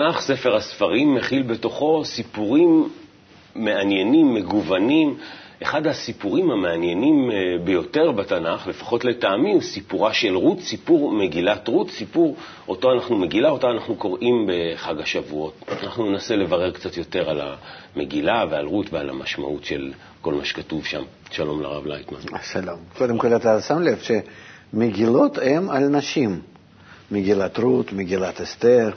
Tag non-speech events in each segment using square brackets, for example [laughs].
התנ"ך, ספר הספרים, מכיל בתוכו סיפורים מעניינים, מגוונים. אחד הסיפורים המעניינים אה, ביותר בתנ"ך, לפחות לטעמי, הוא סיפורה של רות, סיפור מגילת רות, סיפור אותו אנחנו, מגילה אותה אנחנו קוראים בחג השבועות. אנחנו ננסה לברר קצת יותר על המגילה ועל רות ועל המשמעות של כל מה שכתוב שם. שלום לרב לייטמן. שלום. קודם כל אתה שם לב שמגילות הן על נשים. מגילת רות, מגילת אסתר,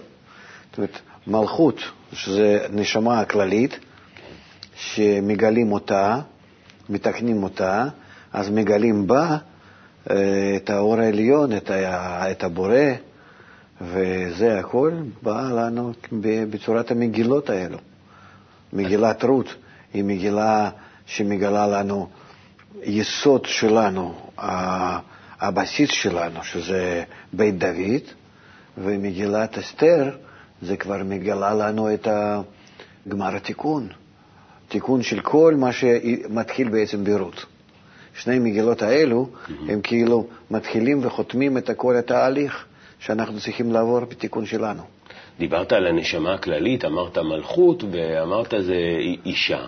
זאת אומרת, מלכות, שזה נשמה הכללית, שמגלים אותה, מתקנים אותה, אז מגלים בה אה, את האור העליון, את, ה, את הבורא, וזה הכל בא לנו בצורת המגילות האלו. מגילת רות היא מגילה שמגלה לנו יסוד שלנו, הבסיס שלנו, שזה בית דוד, ומגילת אסתר זה כבר מגלה לנו את גמר התיקון, תיקון של כל מה שמתחיל בעצם ברות. שני מגילות האלו הם כאילו מתחילים וחותמים את כל התהליך שאנחנו צריכים לעבור בתיקון שלנו. דיברת על הנשמה הכללית, אמרת מלכות ואמרת זה אישה.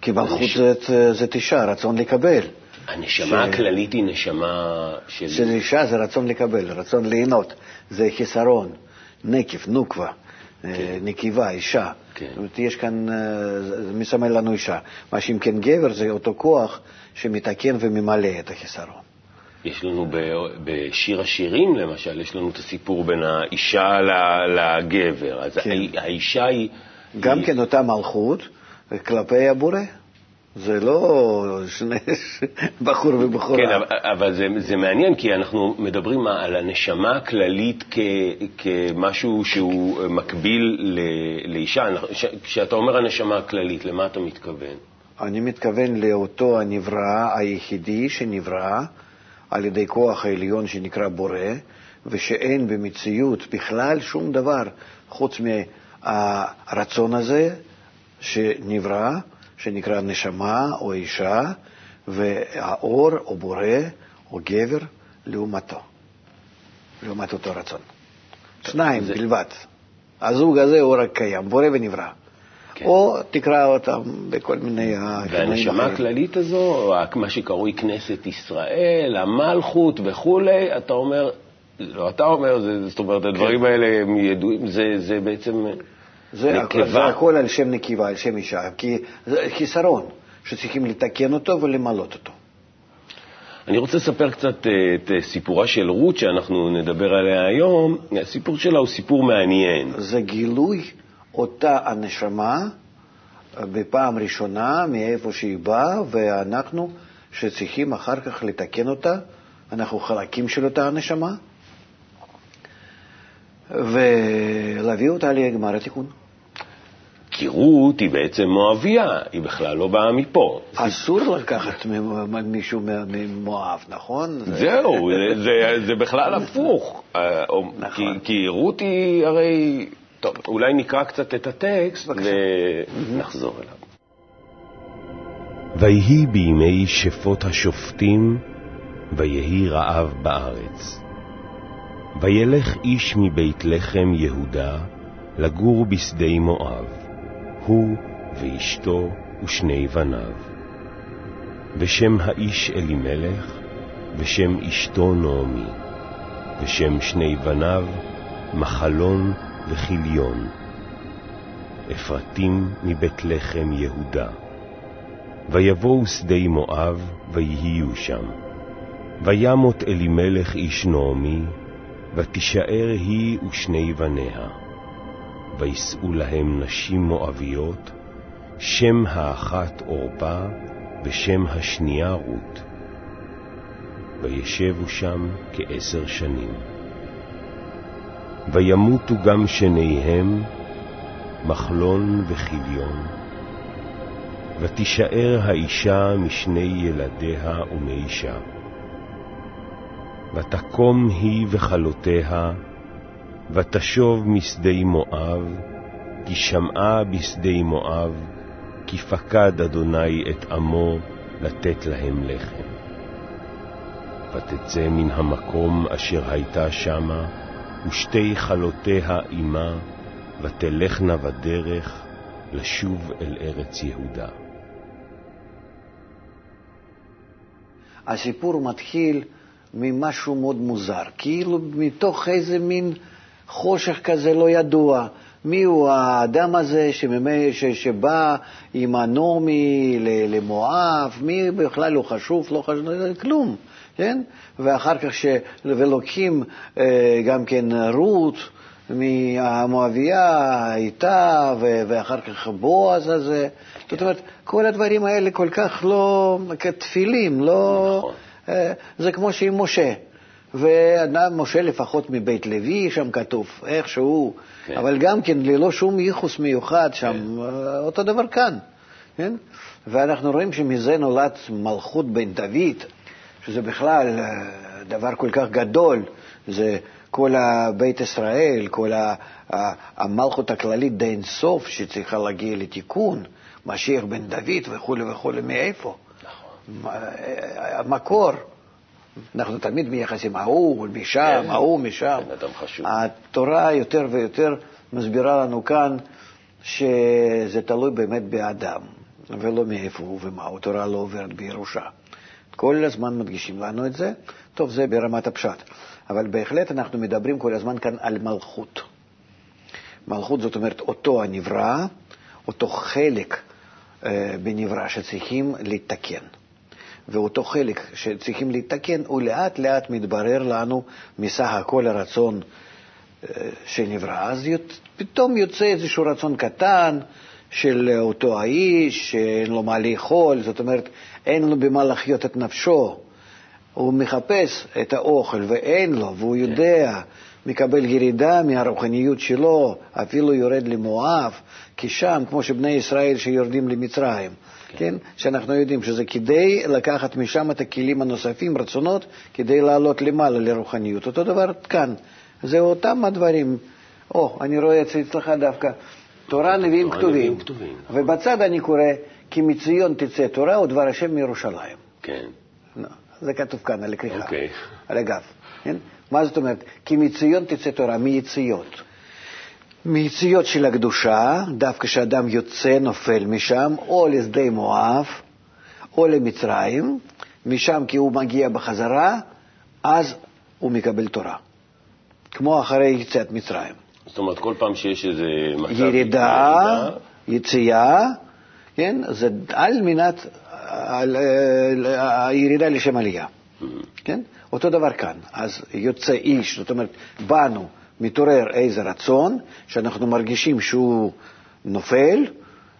כי מלכות הנש... זה, זה אישה, רצון לקבל. הנשמה ש... הכללית היא נשמה של... של אישה זה רצון לקבל, רצון ליהנות, זה חיסרון, נקב, נוקבה, אה, כן. נקבה, אישה. כן. זאת אומרת, יש כאן, אה, זה מסמל לנו אישה. מה שאם כן גבר זה אותו כוח שמתקן וממלא את החיסרון. יש לנו בשיר השירים, למשל, יש לנו את הסיפור בין האישה לגבר. אז כן. האישה היא... גם היא... כן אותה מלכות כלפי הבורא. זה לא שני [laughs] בחור ובחורה. כן, אבל, אבל זה, זה מעניין, כי אנחנו מדברים על הנשמה הכללית כ, כמשהו שהוא מקביל ל, לאישה. כשאתה אומר הנשמה הכללית, למה אתה מתכוון? אני מתכוון לאותו הנברא היחידי שנברא על ידי כוח העליון שנקרא בורא, ושאין במציאות בכלל שום דבר חוץ מהרצון הזה שנברא. שנקרא נשמה או אישה, והאור או בורא או גבר לעומתו, לעומת אותו רצון. שניים זה... בלבד. הזוג הזה הוא רק קיים, בורא ונברא. כן. או תקרא אותם בכל מיני... והנשמה הכללית הזו, מה שקרוי כנסת ישראל, המלכות וכולי, אתה אומר, לא אתה אומר, זה, זאת אומרת, הדברים כן. האלה הם ידועים, זה, זה בעצם... זה, נקבה. זה הכל על שם נקבה, על שם אישה, כי זה חיסרון שצריכים לתקן אותו ולמלות אותו. אני רוצה לספר קצת אה, את אה, סיפורה של רות שאנחנו נדבר עליה היום. הסיפור שלה הוא סיפור מעניין. זה גילוי אותה הנשמה אה, בפעם ראשונה מאיפה שהיא באה, ואנחנו שצריכים אחר כך לתקן אותה, אנחנו חלקים של אותה הנשמה, ולהביא אותה לגמר התיקון. כי רות היא בעצם מואביה, היא בכלל לא באה מפה. אסור לקחת מישהו ממואב, נכון? זהו, [laughs] זה, בכלל הפוך. אה, נכון. כי, רות היא הרי... טוב, אולי נקרא קצת את הטקסט ונחזור אליו. ויהי בימי שפוט השופטים, ויהי רעב בארץ. וילך איש מבית לחם יהודה לגור בשדה מואב. הוא ואשתו ושני בניו. ושם האיש אלימלך, ושם אשתו נעמי, ושם שני בניו מחלון וכיליון, אפרתים מבית לחם יהודה. ויבואו שדי מואב, ויהיו שם. וימות אלימלך איש נעמי, ותישאר היא ושני בניה. וישאו להם נשים מואביות, שם האחת עורפה, ושם השנייה רות. וישבו שם כעשר שנים. וימותו גם שניהם, מחלון וכיליון, ותישאר האישה משני ילדיה ומאישה. ותקום היא וכלותיה, ותשוב משדה מואב, כי שמעה בשדה מואב, כי פקד אדוני את עמו לתת להם לחם. ותצא מן המקום אשר הייתה שמה, ושתי חלותיה עמה, ותלכנה בדרך לשוב אל ארץ יהודה. הסיפור מתחיל ממשהו מאוד מוזר, כאילו מתוך איזה מין חושך כזה לא ידוע. מי הוא האדם הזה שממי, ש, שבא עם הנורמי למואב, מי בכלל לא חשוב, לא חשוב, כלום, כן? ואחר כך, ש... ולוקחים אה, גם כן רות מהמואביה איתה, ואחר כך בועז הזה. זאת אומרת, כל הדברים האלה כל כך לא כתפילים, לא... נכון. אה, זה כמו שעם משה. ומשה לפחות מבית לוי, שם כתוב, איכשהו, כן. אבל גם כן ללא שום ייחוס מיוחד שם, כן. אה, אותו דבר כאן, כן? ואנחנו רואים שמזה נולד מלכות בן דוד, שזה בכלל אה, דבר כל כך גדול, זה כל בית ישראל, כל המלכות הכללית די אינסוף שצריכה להגיע לתיקון, משיח בן דוד וכולי וכולי, מאיפה? המקור. אנחנו תמיד מייחסים ההוא משם, כן. ההוא משם. התורה יותר ויותר מסבירה לנו כאן שזה תלוי באמת באדם, ולא מאיפה הוא ומה. התורה לא עוברת בירושה. כל הזמן מדגישים לנו את זה. טוב, זה ברמת הפשט. אבל בהחלט אנחנו מדברים כל הזמן כאן על מלכות. מלכות זאת אומרת אותו הנברא, אותו חלק אה, בנברא שצריכים לתקן. ואותו חלק שצריכים לתקן, הוא לאט לאט מתברר לנו מסך הכל הרצון אה, שנברא. אז פתאום יוצא איזשהו רצון קטן של אותו האיש, שאין לו מה לאכול, זאת אומרת, אין לו במה לחיות את נפשו. הוא מחפש את האוכל ואין לו, והוא יודע, מקבל ירידה מהרוחניות שלו, אפילו יורד למואב, כי שם, כמו שבני ישראל שיורדים למצרים, כן. כן? שאנחנו יודעים שזה כדי לקחת משם את הכלים הנוספים, רצונות, כדי לעלות למעלה לרוחניות. אותו דבר כאן, זה אותם הדברים. או, אני רואה אצלך דווקא, תורה, נביאים כתובים, ובצד אני קורא, כי מציון תצא תורה ודבר השם מירושלים. כן. לא, זה כתוב כאן על הכריכה, אוקיי. על הגב. כן? מה זאת אומרת? כי מציון תצא תורה, מיציאות. מיציאות של הקדושה, דווקא כשאדם יוצא, נופל משם, או לשדה מואב, או למצרים, משם כי הוא מגיע בחזרה, אז הוא מקבל תורה. כמו אחרי יציאת מצרים. זאת אומרת, כל פעם שיש איזה מצב... ירידה, ירידה, יציאה, כן, זה על מנת, על, על, הירידה לשם עלייה, mm-hmm. כן? אותו דבר כאן. אז יוצא איש, זאת אומרת, באנו, מתעורר איזה רצון, שאנחנו מרגישים שהוא נופל,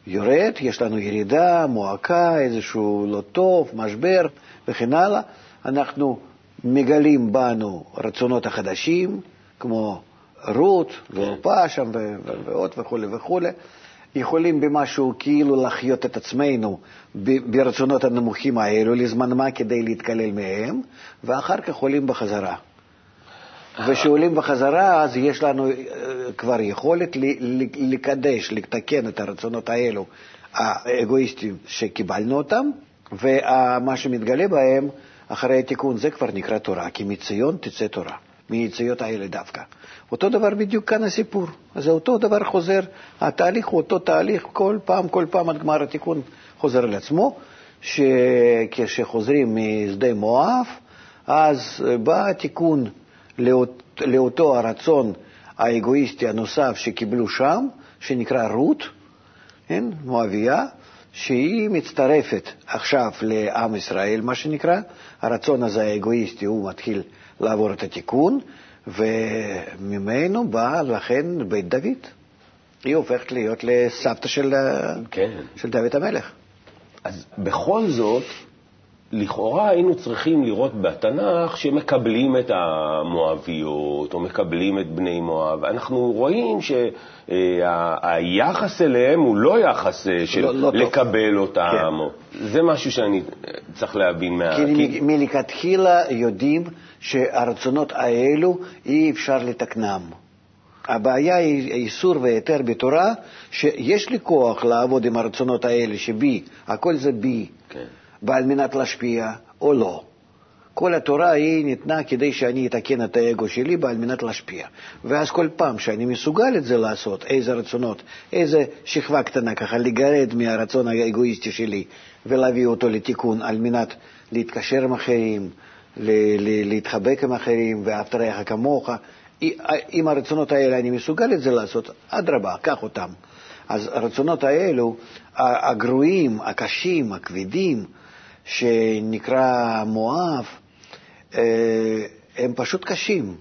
יורד, יש לנו ירידה, מועקה, איזשהו לא טוב, משבר וכן הלאה, אנחנו מגלים בנו רצונות החדשים, כמו רות ועורפה שם ועוד וכו' וכו', יכולים במשהו כאילו לחיות את עצמנו ברצונות הנמוכים האלו לזמן מה כדי להתקלל מהם, ואחר כך עולים בחזרה. וכשעולים בחזרה, אז יש לנו אה, כבר יכולת לקדש, לתקן את הרצונות האלו, האגואיסטיים שקיבלנו אותם, ומה שמתגלה בהם אחרי התיקון, זה כבר נקרא תורה, כי מציון תצא תורה, מיציאות האלה דווקא. אותו דבר בדיוק כאן הסיפור. אז אותו דבר חוזר, התהליך הוא אותו תהליך, כל פעם, כל פעם עד גמר התיקון חוזר על עצמו, שכשחוזרים משדה מואב, אז בא התיקון לאות, לאותו הרצון האגואיסטי הנוסף שקיבלו שם, שנקרא רות, כן, מואביה, שהיא מצטרפת עכשיו לעם ישראל, מה שנקרא, הרצון הזה האגואיסטי, הוא מתחיל לעבור את התיקון, וממנו בא לכן בית דוד. היא הופכת להיות לסבתא של, כן. של דוד המלך. אז בכל זאת, לכאורה היינו צריכים לראות בתנ"ך שמקבלים את המואביות או מקבלים את בני מואב. אנחנו רואים שהיחס אליהם הוא לא יחס אה, של לא, לא לקבל טוב. אותם. כן. זה משהו שאני צריך להבין מה... כי מלכתחילה יודעים שהרצונות האלו אי אפשר לתקנם. הבעיה היא איסור והיתר בתורה, שיש לי כוח לעבוד עם הרצונות האלה שבי, הכל זה בי. כן. ועל מנת להשפיע או לא. כל התורה היא ניתנה כדי שאני אתקן את האגו שלי ועל מנת להשפיע. ואז כל פעם שאני מסוגל את זה לעשות, איזה רצונות, איזה שכבה קטנה ככה, לגרד מהרצון האגואיסטי שלי ולהביא אותו לתיקון על מנת להתקשר עם אחרים, להתחבק עם אחרים, ואהבת רעך כמוך. אם הרצונות האלה אני מסוגל את זה לעשות, אדרבה, קח אותם. אז הרצונות האלו, הגרועים, הקשים, הכבדים, שנקרא מואב, אה, הם פשוט קשים.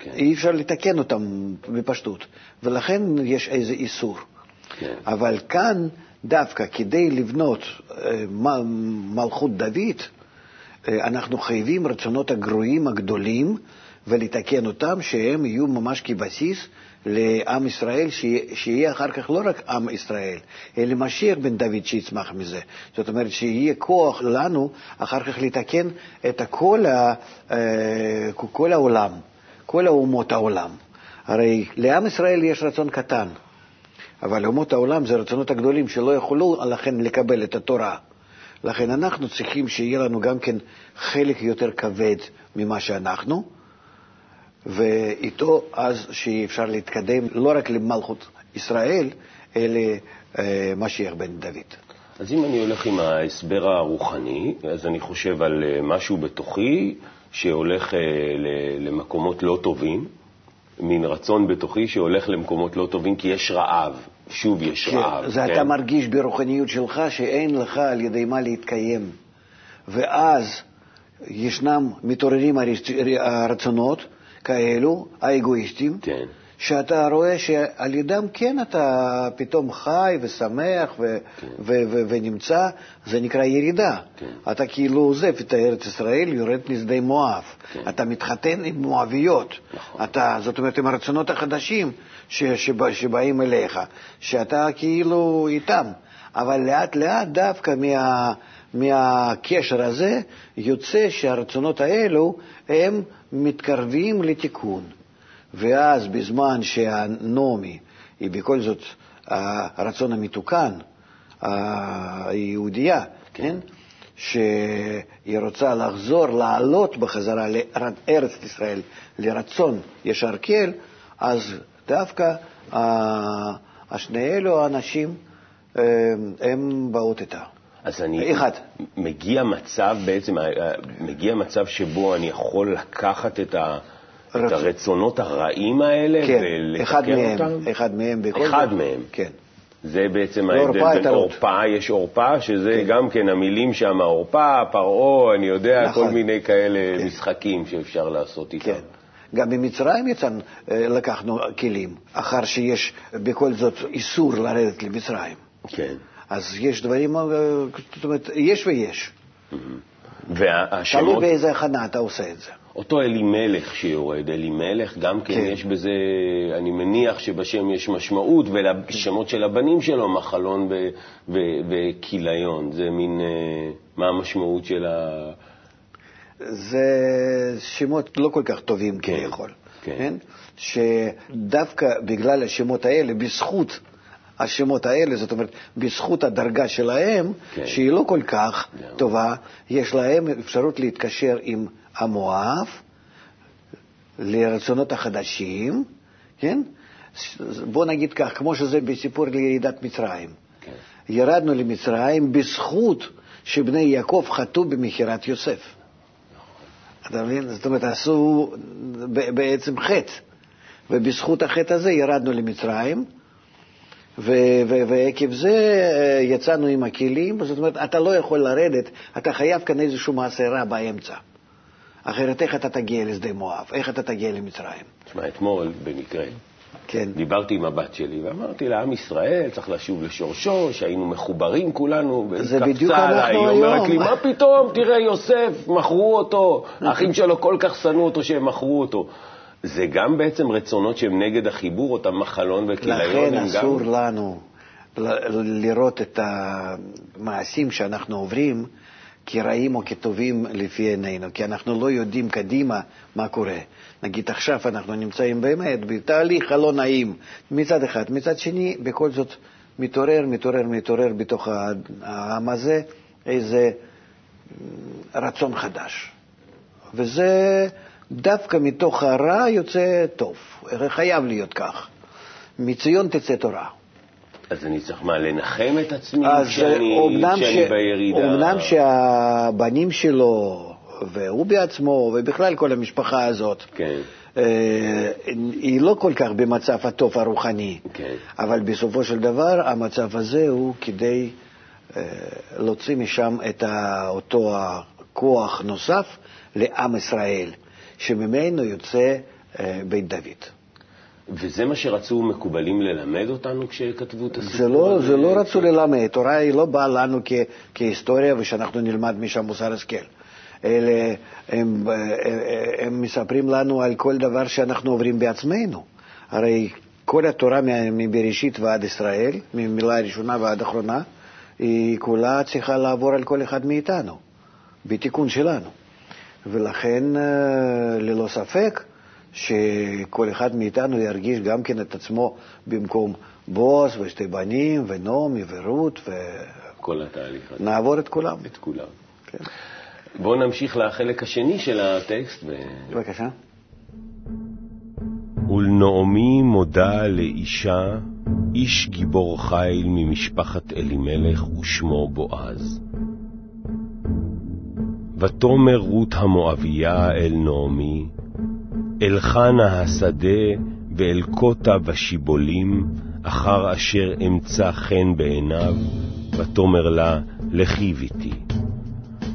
כן. אי אפשר לתקן אותם בפשטות, ולכן יש איזה איסור. כן. אבל כאן, דווקא כדי לבנות אה, מלכות דוד, אה, אנחנו חייבים רצונות הגרועים הגדולים ולתקן אותם, שהם יהיו ממש כבסיס לעם ישראל, שיהיה אחר כך לא רק עם ישראל, אלא משיח בן דוד שיצמח מזה. זאת אומרת, שיהיה כוח לנו אחר כך לתקן את כל, ה, אה, כל העולם, כל אומות העולם. הרי לעם ישראל יש רצון קטן, אבל אומות העולם זה רצונות הגדולים שלא יכולו לכן לקבל את התורה. לכן אנחנו צריכים שיהיה לנו גם כן חלק יותר כבד ממה שאנחנו, ואיתו אז שיהיה אפשר להתקדם לא רק למלכות ישראל, אלא אה, משיח בן דוד. אז אם אני הולך עם ההסבר הרוחני, אז אני חושב על אה, משהו בתוכי שהולך אה, למקומות לא טובים, מין רצון בתוכי שהולך למקומות לא טובים כי יש רעב, שוב יש כן, רעב. זה כן? אתה מרגיש ברוחניות שלך שאין לך על ידי מה להתקיים. ואז ישנם מתעוררים הרצונות כאלו, האגואיסטים, כן. שאתה רואה שעל ידם כן אתה פתאום חי ושמח ו- כן. ו- ו- ונמצא, זה נקרא ירידה. כן. אתה כאילו עוזב את ארץ ישראל, יורד משדה מואב. כן. אתה מתחתן עם מואביות. נכון. אתה, זאת אומרת, עם הרצונות החדשים ש- שבא, שבאים אליך, שאתה כאילו איתם. אבל לאט לאט דווקא מה... מהקשר הזה יוצא שהרצונות האלו הם מתקרבים לתיקון. ואז בזמן שהנעמי היא בכל זאת הרצון המתוקן, היהודייה, כן? שהיא רוצה לחזור, לעלות בחזרה לארץ ישראל, לרצון ישר קל, אז דווקא השני אלו האנשים, הם באות איתה. אז אני... אחד. מגיע מצב בעצם, מגיע מצב שבו אני יכול לקחת את ה... את הרצונות הרעים האלה כן, אחד מהם, אותם? אחד מהם אחד זאת. מהם. כן. זה בעצם ההבדל בין עורפה, יש עורפה, שזה כן. גם כן המילים שם, עורפה, פרעה, אני יודע, נכון. כל מיני כאלה כן. משחקים שאפשר לעשות איתם. כן. גם ממצרים יצאנו, אה, לקחנו כלים, אחר שיש בכל זאת איסור לרדת למצרים. כן. אז יש דברים, אה, זאת אומרת, יש ויש. Mm-hmm. והשמות... תלוי באיזה הכנה אתה עושה את זה. אותו אלימלך שיורד, אלימלך, גם כן, כן יש בזה, אני מניח שבשם יש משמעות, ולשמות של הבנים שלו, מחלון וכיליון. זה מין, אה, מה המשמעות של ה... זה שמות לא כל כך טובים כן, כביכול, כן. כן? שדווקא בגלל השמות האלה, בזכות השמות האלה, זאת אומרת, בזכות הדרגה שלהם, כן. שהיא לא כל כך yeah. כן. טובה, יש להם אפשרות להתקשר עם המואב לרצונות החדשים, כן? בוא נגיד כך, כמו שזה בסיפור לירידת מצרים. כן. ירדנו למצרים בזכות שבני יעקב חטאו במכירת יוסף. אתה מבין? זאת אומרת, עשו בעצם חטא, ובזכות החטא הזה ירדנו למצרים, ועקב זה אה, יצאנו עם הכלים, זאת אומרת, אתה לא יכול לרדת, אתה חייב כאן איזשהו מעשה רע באמצע. אחרת איך אתה תגיע לשדה מואב? איך אתה תגיע למצרים? תשמע, אתמול, במקרה, כן. דיברתי עם הבת שלי ואמרתי לה, עם ישראל צריך לשוב לשורשו, שהיינו מחוברים כולנו, זה בדיוק אנחנו היום. היא אומרת לי, מה פתאום, תראה, יוסף, מכרו אותו, האחים שלו כל כך שנאו אותו שהם מכרו אותו. זה גם בעצם רצונות שהם נגד החיבור, אותם מחלון וכיליון. לכן אסור גם... לנו לראות את המעשים שאנחנו עוברים כרעים או כטובים לפי עינינו, כי אנחנו לא יודעים קדימה מה קורה. נגיד עכשיו אנחנו נמצאים באמת בתהליך הלא נעים מצד אחד, מצד שני בכל זאת מתעורר, מתעורר, מתעורר בתוך העם הזה איזה רצון חדש. וזה דווקא מתוך הרע יוצא טוב, חייב להיות כך. מציון תצא תורה. אז אני צריך מה, לנחם את עצמי כשאני, כשאני ש- בירידה? אומנם שהבנים שלו, והוא בעצמו, ובכלל כל המשפחה הזאת, כן, אה, היא לא כל כך במצב הטוב הרוחני, כן. אבל בסופו של דבר המצב הזה הוא כדי אה, להוציא משם את אותו הכוח נוסף לעם ישראל, שממנו יוצא אה, בית דוד. וזה מה שרצו מקובלים ללמד אותנו כשכתבו את הסיפור זה לא, הזה? זה לא רצו ללמד, תורה היא לא באה לנו כ, כהיסטוריה ושאנחנו נלמד משם מוסר השכל. אלה, הם, הם, הם מספרים לנו על כל דבר שאנחנו עוברים בעצמנו. הרי כל התורה מבראשית ועד ישראל, ממילה הראשונה ועד אחרונה, היא כולה צריכה לעבור על כל אחד מאיתנו, בתיקון שלנו. ולכן, אה, ללא ספק, שכל אחד מאיתנו ירגיש גם כן את עצמו במקום בוס ושתי בנים ונעמי ורות, כל התהליך הזה, ונעבור את כולם. את כולם. כן. בואו נמשיך לחלק השני של הטקסט. ו... בבקשה. ולנעמי מודה לאישה, איש גיבור חיל ממשפחת אלימלך ושמו בועז. ותאמר רות המואביה אל נעמי, אל חנה השדה ואל קוטה בשיבולים, אחר אשר אמצא חן בעיניו, ותאמר לה, לכי ביתי.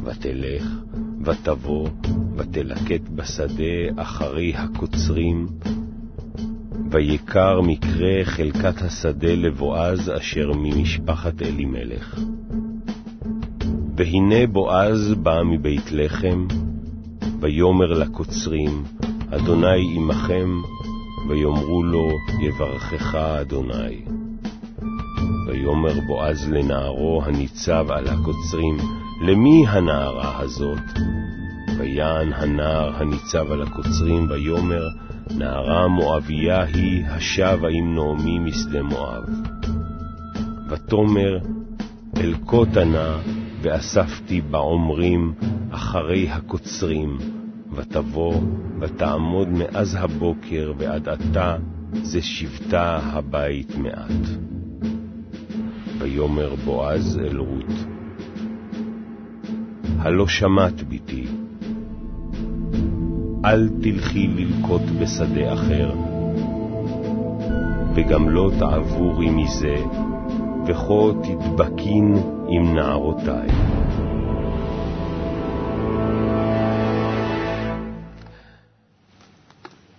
ותלך, ותבוא, ותלקט בשדה אחרי הקוצרים, ויקר מקרה חלקת השדה לבועז אשר ממשפחת אלימלך. והנה בועז בא מבית לחם, ויאמר לקוצרים, אדוני עמכם, ויאמרו לו, יברכך אדוני. ויאמר בועז לנערו הניצב על הקוצרים, למי הנערה הזאת? ויען הנער הניצב על הקוצרים, ויאמר, נערה מואביה היא השבה עם נעמי משדה מואב. ותאמר, אל קוטה נא, ואספתי בעומרים אחרי הקוצרים, ותבוא, ותעמוד מאז הבוקר ועד עתה, זה שבתה הבית מעט. ויאמר בועז אל רות, הלא שמעת ביתי, אל תלכי ללקוט בשדה אחר, וגם לא תעבורי מזה, וכה תדבקין עם נערותיי.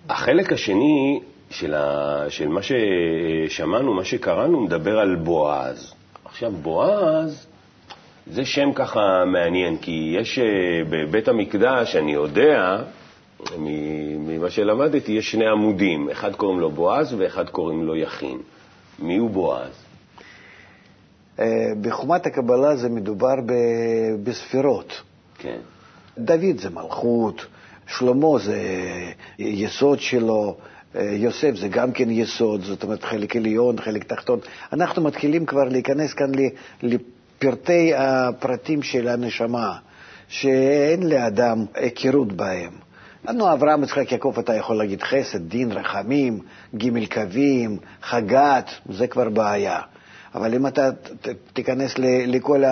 החלק השני של, ה... של מה ששמענו, מה שקראנו, מדבר על בועז. עכשיו, בועז זה שם ככה מעניין, כי יש אה, בבית המקדש, אני יודע, ממה שלמדתי, יש שני עמודים, אחד קוראים לו בועז ואחד קוראים לו יכין. מי הוא בועז? אה, בחומת הקבלה זה מדובר ב- בספירות. כן. דוד זה מלכות, שלמה זה יסוד שלו, אה, יוסף זה גם כן יסוד, זאת אומרת חלק עליון, חלק תחתון. אנחנו מתחילים כבר להיכנס כאן לפרטי הפרטים של הנשמה, שאין לאדם היכרות בהם. לנו אברהם, יצחק, יעקב, אתה יכול להגיד חסד, דין, רחמים, ג' קווים, חגת, זה כבר בעיה. אבל אם אתה תיכנס לכל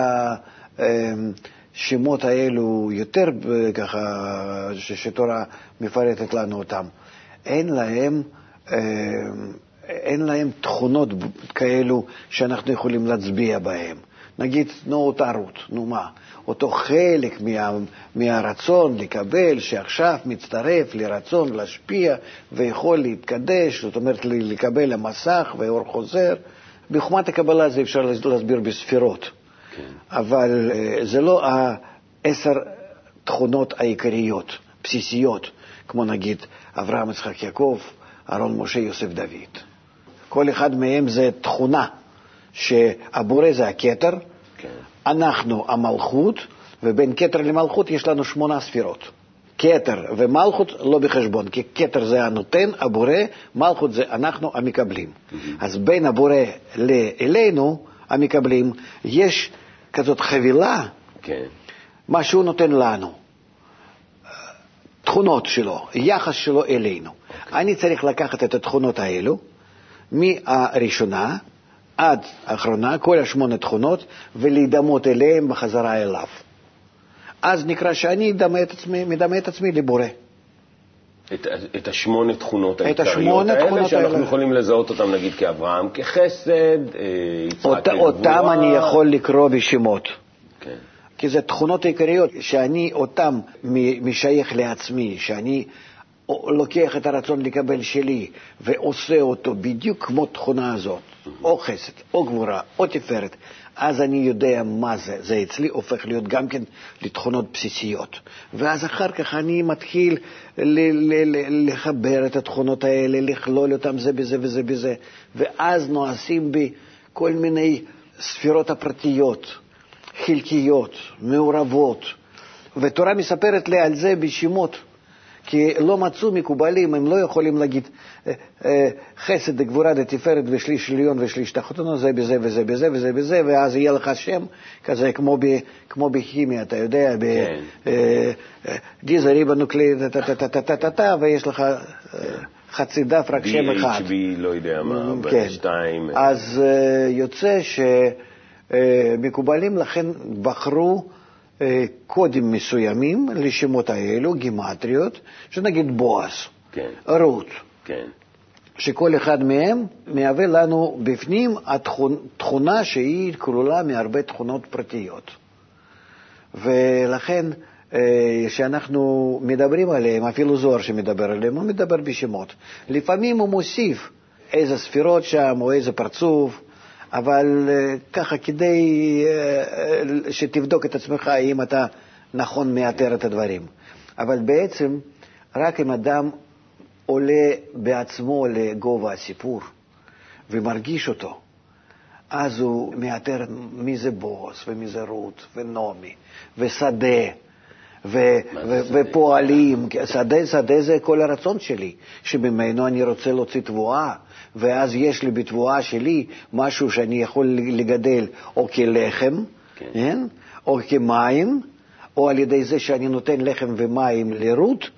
השמות האלו יותר ככה, שתורה מפרטת לנו אותם, אין להם, אה, אין להם תכונות כאלו שאנחנו יכולים להצביע בהן. נגיד, נו, אותה רות, נו מה? אותו חלק מה, מהרצון לקבל, שעכשיו מצטרף לרצון להשפיע ויכול להתקדש, זאת אומרת לקבל המסך ואור חוזר. בחוכמת הקבלה זה אפשר להסביר בספירות, כן. אבל אה, זה לא העשר תכונות העיקריות, בסיסיות, כמו נגיד אברהם, יצחק, יעקב, אהרון, משה, יוסף, דוד. כל אחד מהם זה תכונה, שהבורא זה הכתר, כן. אנחנו המלכות, ובין כתר למלכות יש לנו שמונה ספירות. כתר ומלכות לא בחשבון, כי כתר זה הנותן, הבורא, מלכות זה אנחנו המקבלים. אז בין הבורא לאלינו, המקבלים, יש כזאת חבילה, כן. מה שהוא נותן לנו. תכונות שלו, יחס שלו אלינו. אני צריך לקחת את התכונות האלו, מהראשונה עד האחרונה, כל השמונה תכונות, ולהידמות אליהם בחזרה אליו. אז נקרא שאני מדמה את עצמי, מדמה את עצמי לבורא. את, את השמונה תכונות העיקריות האלה, תכונות שאנחנו האלה. יכולים לזהות אותם נגיד כאברהם כחסד, אה, יצחק אות, כגבורה. אותם אני יכול לקרוא בשמות. כן. כי זה תכונות עיקריות שאני אותם משייך לעצמי, שאני לוקח את הרצון לקבל שלי ועושה אותו בדיוק כמו תכונה הזאת, או חסד, או גבורה, או תפארת, אז אני יודע מה זה. זה אצלי הופך להיות גם כן לתכונות בסיסיות. ואז אחר כך אני מתחיל לחבר את התכונות האלה, לכלול אותם זה בזה וזה בזה, ואז נועשים בי כל מיני ספירות הפרטיות. חלקיות, מעורבות, ותורה מספרת לי על זה בשמות, כי לא מצאו מקובלים, הם לא יכולים להגיד אה, אה, חסד דגבורה דתפארת ושליש עליון ושליש תחתונו, זה בזה וזה בזה וזה בזה, ואז יהיה לך שם כזה כמו, ב, כמו בכימיה, אתה יודע, ב, דיזה ריבה נוקלית, טה-טה-טה-טה-טה, ויש לך אה, חצי דף, רק שם אחד. BHB, לא יודע מה, כן. שתיים. אז יוצא שמקובלים לכן בחרו קודים מסוימים לשמות האלו, גימטריות, שנגיד בועז, כן, רות, כן. שכל אחד מהם מהווה לנו בפנים תכונה שהיא כלולה מהרבה תכונות פרטיות. ולכן, אה, כשאנחנו מדברים עליהם, אפילו זוהר שמדבר עליהם, הוא מדבר בשמות. לפעמים הוא מוסיף איזה ספירות שם או איזה פרצוף, אבל אה, ככה כדי אה, אה, שתבדוק את עצמך אם אתה נכון מאתר את הדברים. אבל בעצם, רק אם אדם עולה בעצמו לגובה הסיפור ומרגיש אותו, אז הוא מאתר מי זה בועז ומי זה רות ונעמי ושדה ו- ו-? ופועלים. שדה, שדה זה כל הרצון שלי, שממנו אני רוצה להוציא תבואה, ואז יש לי בתבואה שלי משהו שאני יכול לגדל או כלחם, כן. כן? או כמים, או על ידי זה שאני נותן לחם ומים לרות,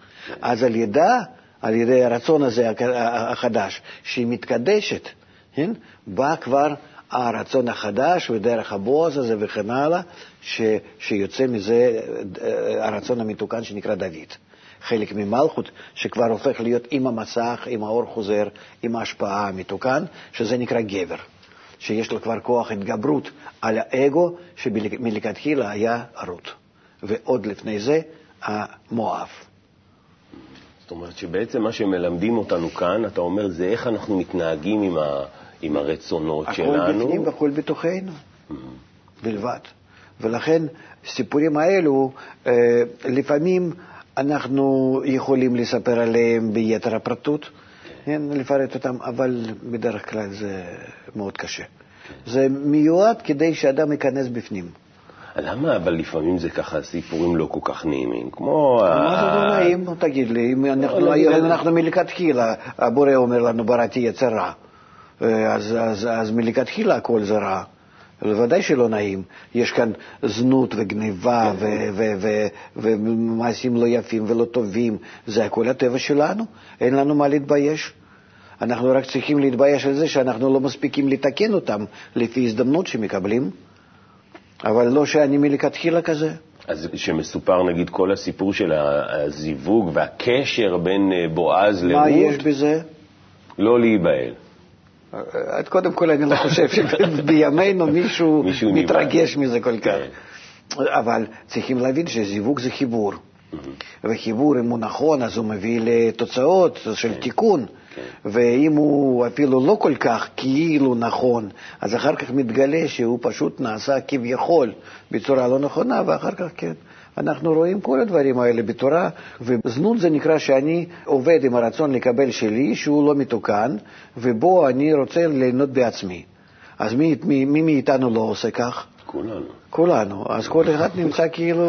אז על ידה, על ידי הרצון הזה החדש, שהיא מתקדשת, כן? בא כבר הרצון החדש ודרך הבועז הזה וכן הלאה, ש, שיוצא מזה אה, הרצון המתוקן שנקרא דוד. חלק ממלכות שכבר הופך להיות עם המסך, עם האור חוזר, עם ההשפעה המתוקן, שזה נקרא גבר. שיש לו כבר כוח התגברות על האגו שמלכתחילה היה רות. ועוד לפני זה, המואב. זאת אומרת שבעצם מה שמלמדים אותנו כאן, אתה אומר, זה איך אנחנו מתנהגים עם, ה, עם הרצונות הכל שלנו. בפנים והכל בתוכנו, בלבד. ולכן הסיפורים האלו, אה, לפעמים אנחנו יכולים לספר עליהם ביתר הפרטות, כן, לפרט אותם, אבל בדרך כלל זה מאוד קשה. זה מיועד כדי שאדם ייכנס בפנים. למה אבל לפעמים זה ככה סיפורים לא כל כך נעימים? כמו... מה זה לא נעים? תגיד לי, אם אנחנו, לא, היום נגיד- אנחנו מלכתחילה, הבורא אומר לנו, בראתי יצר רע, אה, אז, אז, אז מלכתחילה הכל זה רע. בוודאי שלא נעים. יש כאן זנות וגניבה ו- ומעשים לא יפים ולא טובים. זה הכל הטבע שלנו, אין לנו מה להתבייש. אנחנו רק צריכים להתבייש על זה שאנחנו לא מספיקים לתקן אותם לפי הזדמנות שמקבלים, אבל לא שאני מלכתחילה כזה. אז שמסופר נגיד כל הסיפור של הזיווג והקשר בין אה, בועז לרות, מה יש בזה? לא להיבהל. אז קודם כל, אני לא חושב [laughs] שבימינו מישהו מישהו. מתרגש מזה כל כך. כן. אבל צריכים להבין שזיווג זה חיבור. וחיבור, אם הוא נכון, אז הוא מביא לתוצאות של תיקון. כן. ואם הוא אפילו לא כל כך כאילו נכון, אז אחר כך מתגלה שהוא פשוט נעשה כביכול בצורה לא נכונה, ואחר כך כן. אנחנו רואים כל הדברים האלה בתורה, וזנות זה נקרא שאני עובד עם הרצון לקבל שלי, שהוא לא מתוקן, ובו אני רוצה ליהנות בעצמי. אז מי, מי, מי מאיתנו לא עושה כך? כולנו. כולנו. אז כל אחד נמצא כאילו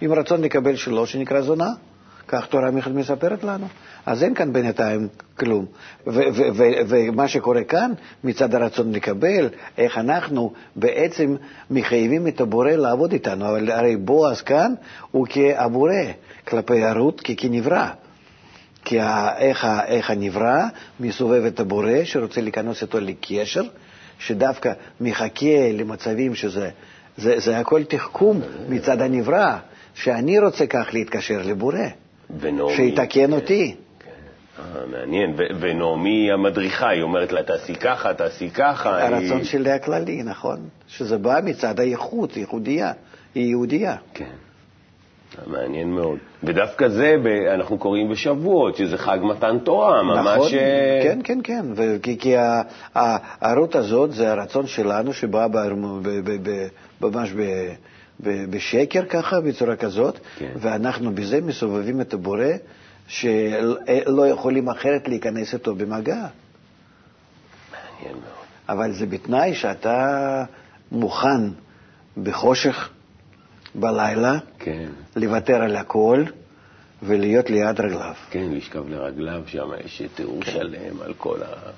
עם רצון לקבל שלו, שנקרא זונה. כך תורה מספרת לנו. אז אין כאן בינתיים כלום. ו- ו- ו- ומה שקורה כאן, מצד הרצון לקבל, איך אנחנו בעצם מחייבים את הבורא לעבוד איתנו. אבל הרי בועז כאן הוא כהבורא. כלפי הרות כנברא. כי איך, איך הנברא מסובב את הבורא שרוצה להיכנס איתו לקשר, שדווקא מחכה למצבים שזה זה, זה הכל תחכום מצד הנברא, שאני רוצה כך להתקשר לבורא, שיתקן אותי. אה, מעניין. ונעמי המדריכה, היא אומרת לה, תעשי ככה, תעשי ככה. הרצון היא... שלי הכללי, נכון. שזה בא מצד הייחוד, ייחודיה, היא יהודייה. כן. מעניין מאוד. ודווקא זה אנחנו קוראים בשבועות, שזה חג מתן תורה, ממש... נכון, אה, כן, כן, כן. וכי, כי הערות הזאת זה הרצון שלנו שבא ממש בשקר ככה, בצורה כזאת, כן. ואנחנו בזה מסובבים את הבורא. שלא יכולים אחרת להיכנס איתו במגע. מעניין מאוד. אבל זה בתנאי שאתה מוכן בחושך בלילה כן. לוותר על הכל ולהיות ליד רגליו. כן, לשכב לרגליו, שם יש תיאור כן. שלם על כל ה...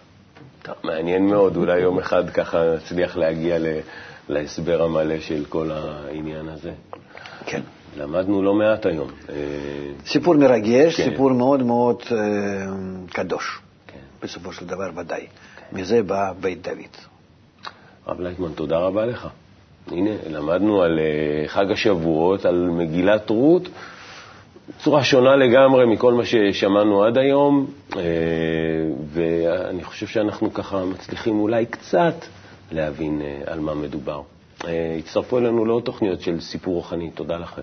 טוב, מעניין מאוד, אולי יום אחד ככה נצליח להגיע להסבר המלא של כל העניין הזה. כן. למדנו לא מעט היום. אה, סיפור מרגש, כן. סיפור מאוד מאוד אה, קדוש, כן. בסופו של דבר ודאי. כן. מזה בא בית דוד. הרב לייטמן, תודה רבה לך. הנה, למדנו על אה, חג השבועות, על מגילת רות, צורה שונה לגמרי מכל מה ששמענו עד היום, ואני חושב שאנחנו ככה מצליחים אולי קצת להבין על מה מדובר. הצטרפו אלינו לעוד תוכניות של סיפור רוחני. תודה לכם.